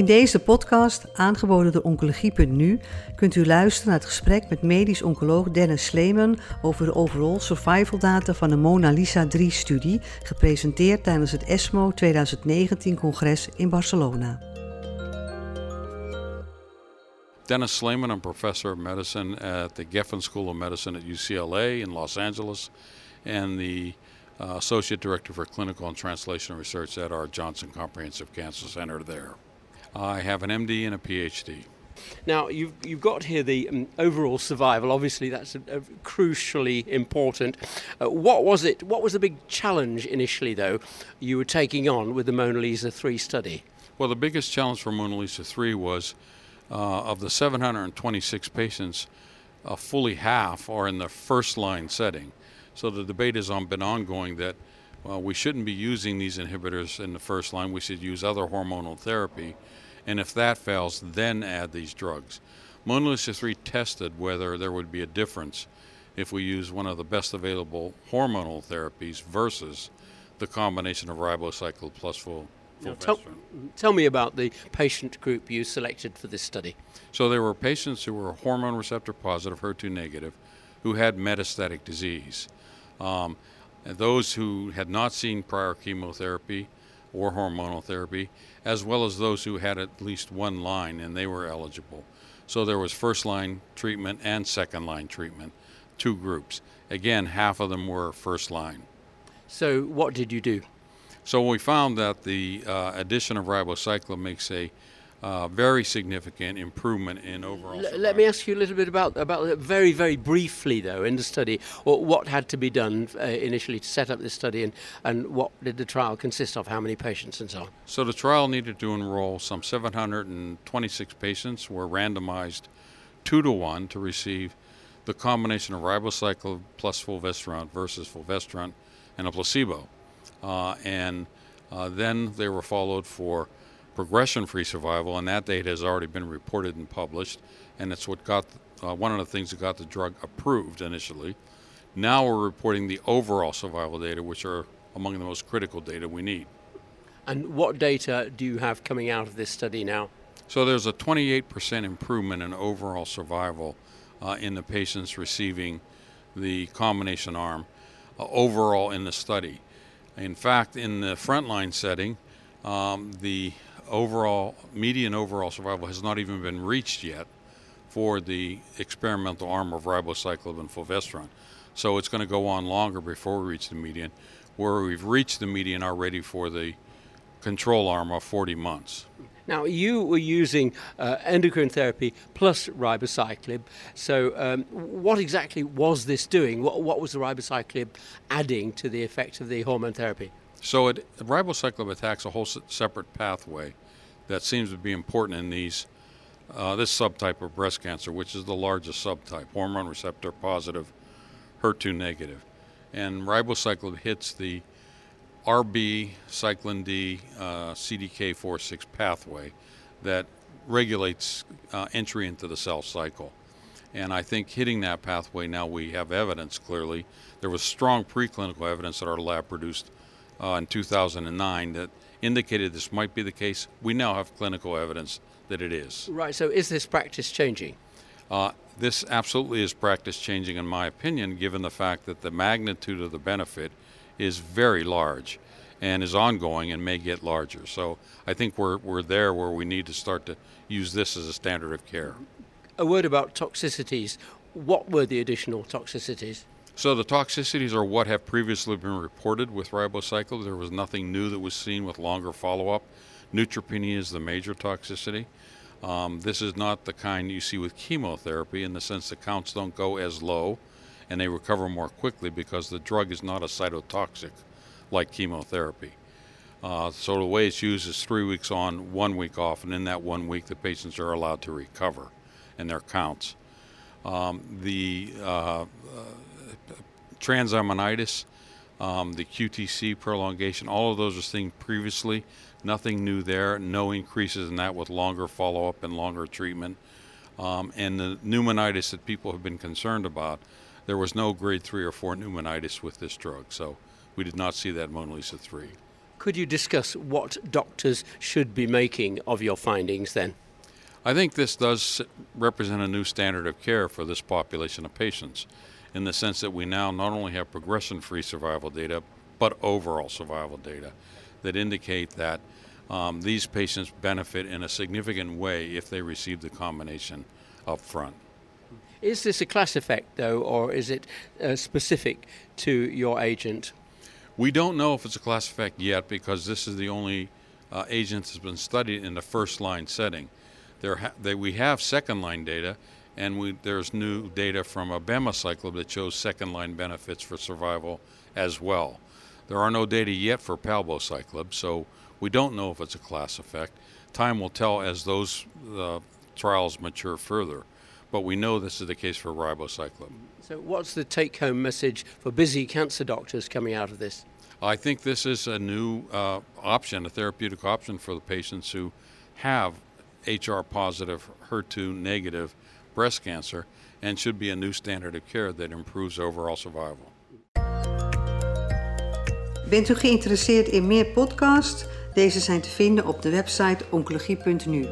In deze podcast, aangeboden door Oncologie.nu, kunt u luisteren naar het gesprek met medisch oncoloog Dennis Sleeman over de overall survival data van de Mona Lisa 3-studie, gepresenteerd tijdens het ESMO 2019-congres in Barcelona. Dennis Sleeman, I'm professor of medicine at the Geffen School of Medicine at UCLA in Los Angeles, and the uh, associate director for clinical and translational research at our Johnson Comprehensive Cancer Center there. I have an MD and a PhD. Now, you've, you've got here the um, overall survival. Obviously, that's a, a crucially important. Uh, what was it? What was the big challenge initially, though, you were taking on with the MONALEESA 3 study? Well, the biggest challenge for MONALEESA 3 was uh, of the 726 patients, uh, fully half are in the first line setting. So the debate has been ongoing that well, we shouldn't be using these inhibitors in the first line. We should use other hormonal therapy. And if that fails, then add these drugs. Mona 3 tested whether there would be a difference if we use one of the best available hormonal therapies versus the combination of ribociclib plus full. Now, tell, tell me about the patient group you selected for this study. So there were patients who were hormone receptor positive, HER2 negative, who had metastatic disease. Um, those who had not seen prior chemotherapy or hormonal therapy, as well as those who had at least one line and they were eligible. So there was first line treatment and second line treatment, two groups. Again, half of them were first line. So, what did you do? So, we found that the uh, addition of ribociclib makes a uh, very significant improvement in overall. L- let me ask you a little bit about about very very briefly though in the study, what had to be done uh, initially to set up this study, and and what did the trial consist of? How many patients and so on? So the trial needed to enroll some 726 patients, were randomized two to one to receive the combination of ribociclib plus fulvestrant versus fulvestrant and a placebo, uh, and uh, then they were followed for progression free survival, and that data has already been reported and published, and it's what got uh, one of the things that got the drug approved initially. Now we're reporting the overall survival data, which are among the most critical data we need. And what data do you have coming out of this study now? So there's a 28% improvement in overall survival uh, in the patients receiving the combination arm uh, overall in the study. In fact, in the frontline setting, um, the overall median overall survival has not even been reached yet for the experimental arm of ribociclib and fulvestrant. So it's going to go on longer before we reach the median. Where we've reached the median already for the control arm of 40 months. Now, you were using uh, endocrine therapy plus ribociclib. So, um, what exactly was this doing? What, what was the ribociclib adding to the effect of the hormone therapy? So it, ribociclib attacks a whole separate pathway that seems to be important in these uh, this subtype of breast cancer, which is the largest subtype, hormone receptor positive, HER2 negative, and ribociclib hits the RB cyclin D uh, CDK4/6 pathway that regulates uh, entry into the cell cycle. And I think hitting that pathway now we have evidence clearly. There was strong preclinical evidence that our lab produced uh, in 2009 that indicated this might be the case. We now have clinical evidence that it is. Right, so is this practice changing? Uh, this absolutely is practice changing, in my opinion, given the fact that the magnitude of the benefit is very large and is ongoing and may get larger. So I think we're, we're there where we need to start to use this as a standard of care. A word about toxicities. What were the additional toxicities? So the toxicities are what have previously been reported with ribociclib. There was nothing new that was seen with longer follow-up. Neutropenia is the major toxicity. Um, this is not the kind you see with chemotherapy in the sense the counts don't go as low and they recover more quickly because the drug is not a cytotoxic like chemotherapy. Uh, so the way it's used is three weeks on, one week off, and in that one week the patients are allowed to recover in their counts. Um, the uh, transaminitis, um, the QTC prolongation, all of those are seen previously. Nothing new there. No increases in that with longer follow up and longer treatment. Um, and the pneumonitis that people have been concerned about, there was no grade three or four pneumonitis with this drug. So we did not see that MONALEESA 3. Could you discuss what doctors should be making of your findings then? I think this does represent a new standard of care for this population of patients in the sense that we now not only have progression free survival data, but overall survival data that indicate that um, these patients benefit in a significant way if they receive the combination up front. Is this a class effect, though, or is it uh, specific to your agent? We don't know if it's a class effect yet because this is the only uh, agent that's been studied in the first line setting. There ha- they, we have second line data, and we, there's new data from abemaciclib that shows second line benefits for survival as well. There are no data yet for palbociclib, so we don't know if it's a class effect. Time will tell as those uh, trials mature further, but we know this is the case for ribociclib. So, what's the take home message for busy cancer doctors coming out of this? I think this is a new uh, option, a therapeutic option for the patients who have HR positive, HER2 negative breast cancer and should be a new standard of care that improves overall survival. Bent u geïnteresseerd in meer podcasts? Deze zijn te vinden op de website oncologie.nu.